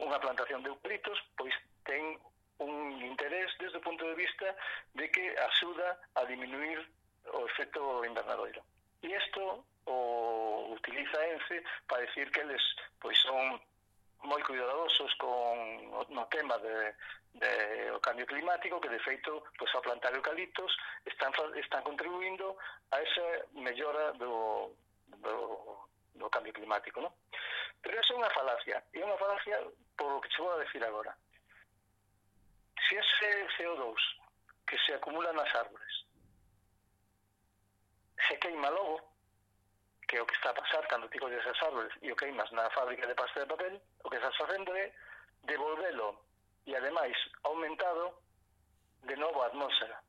unha plantación de eucaliptos, pois ten un interés desde o punto de vista de que axuda a diminuir o efecto invernadoiro. E isto o utiliza ENCE para decir que eles pois son moi cuidadosos con no tema de, de o cambio climático, que de feito, pois ao plantar eucaliptos están están contribuindo a esa mellora do do, do cambio climático, non? Pero esa é unha falacia, e unha falacia por o que che vou a decir agora. Se ese CO2 que se acumula nas árbores se queima logo, que é o que está a pasar cando ti colles as árboles e o queimas na fábrica de pasta de papel, o que estás facendo é devolvelo e ademais aumentado de novo a atmósfera.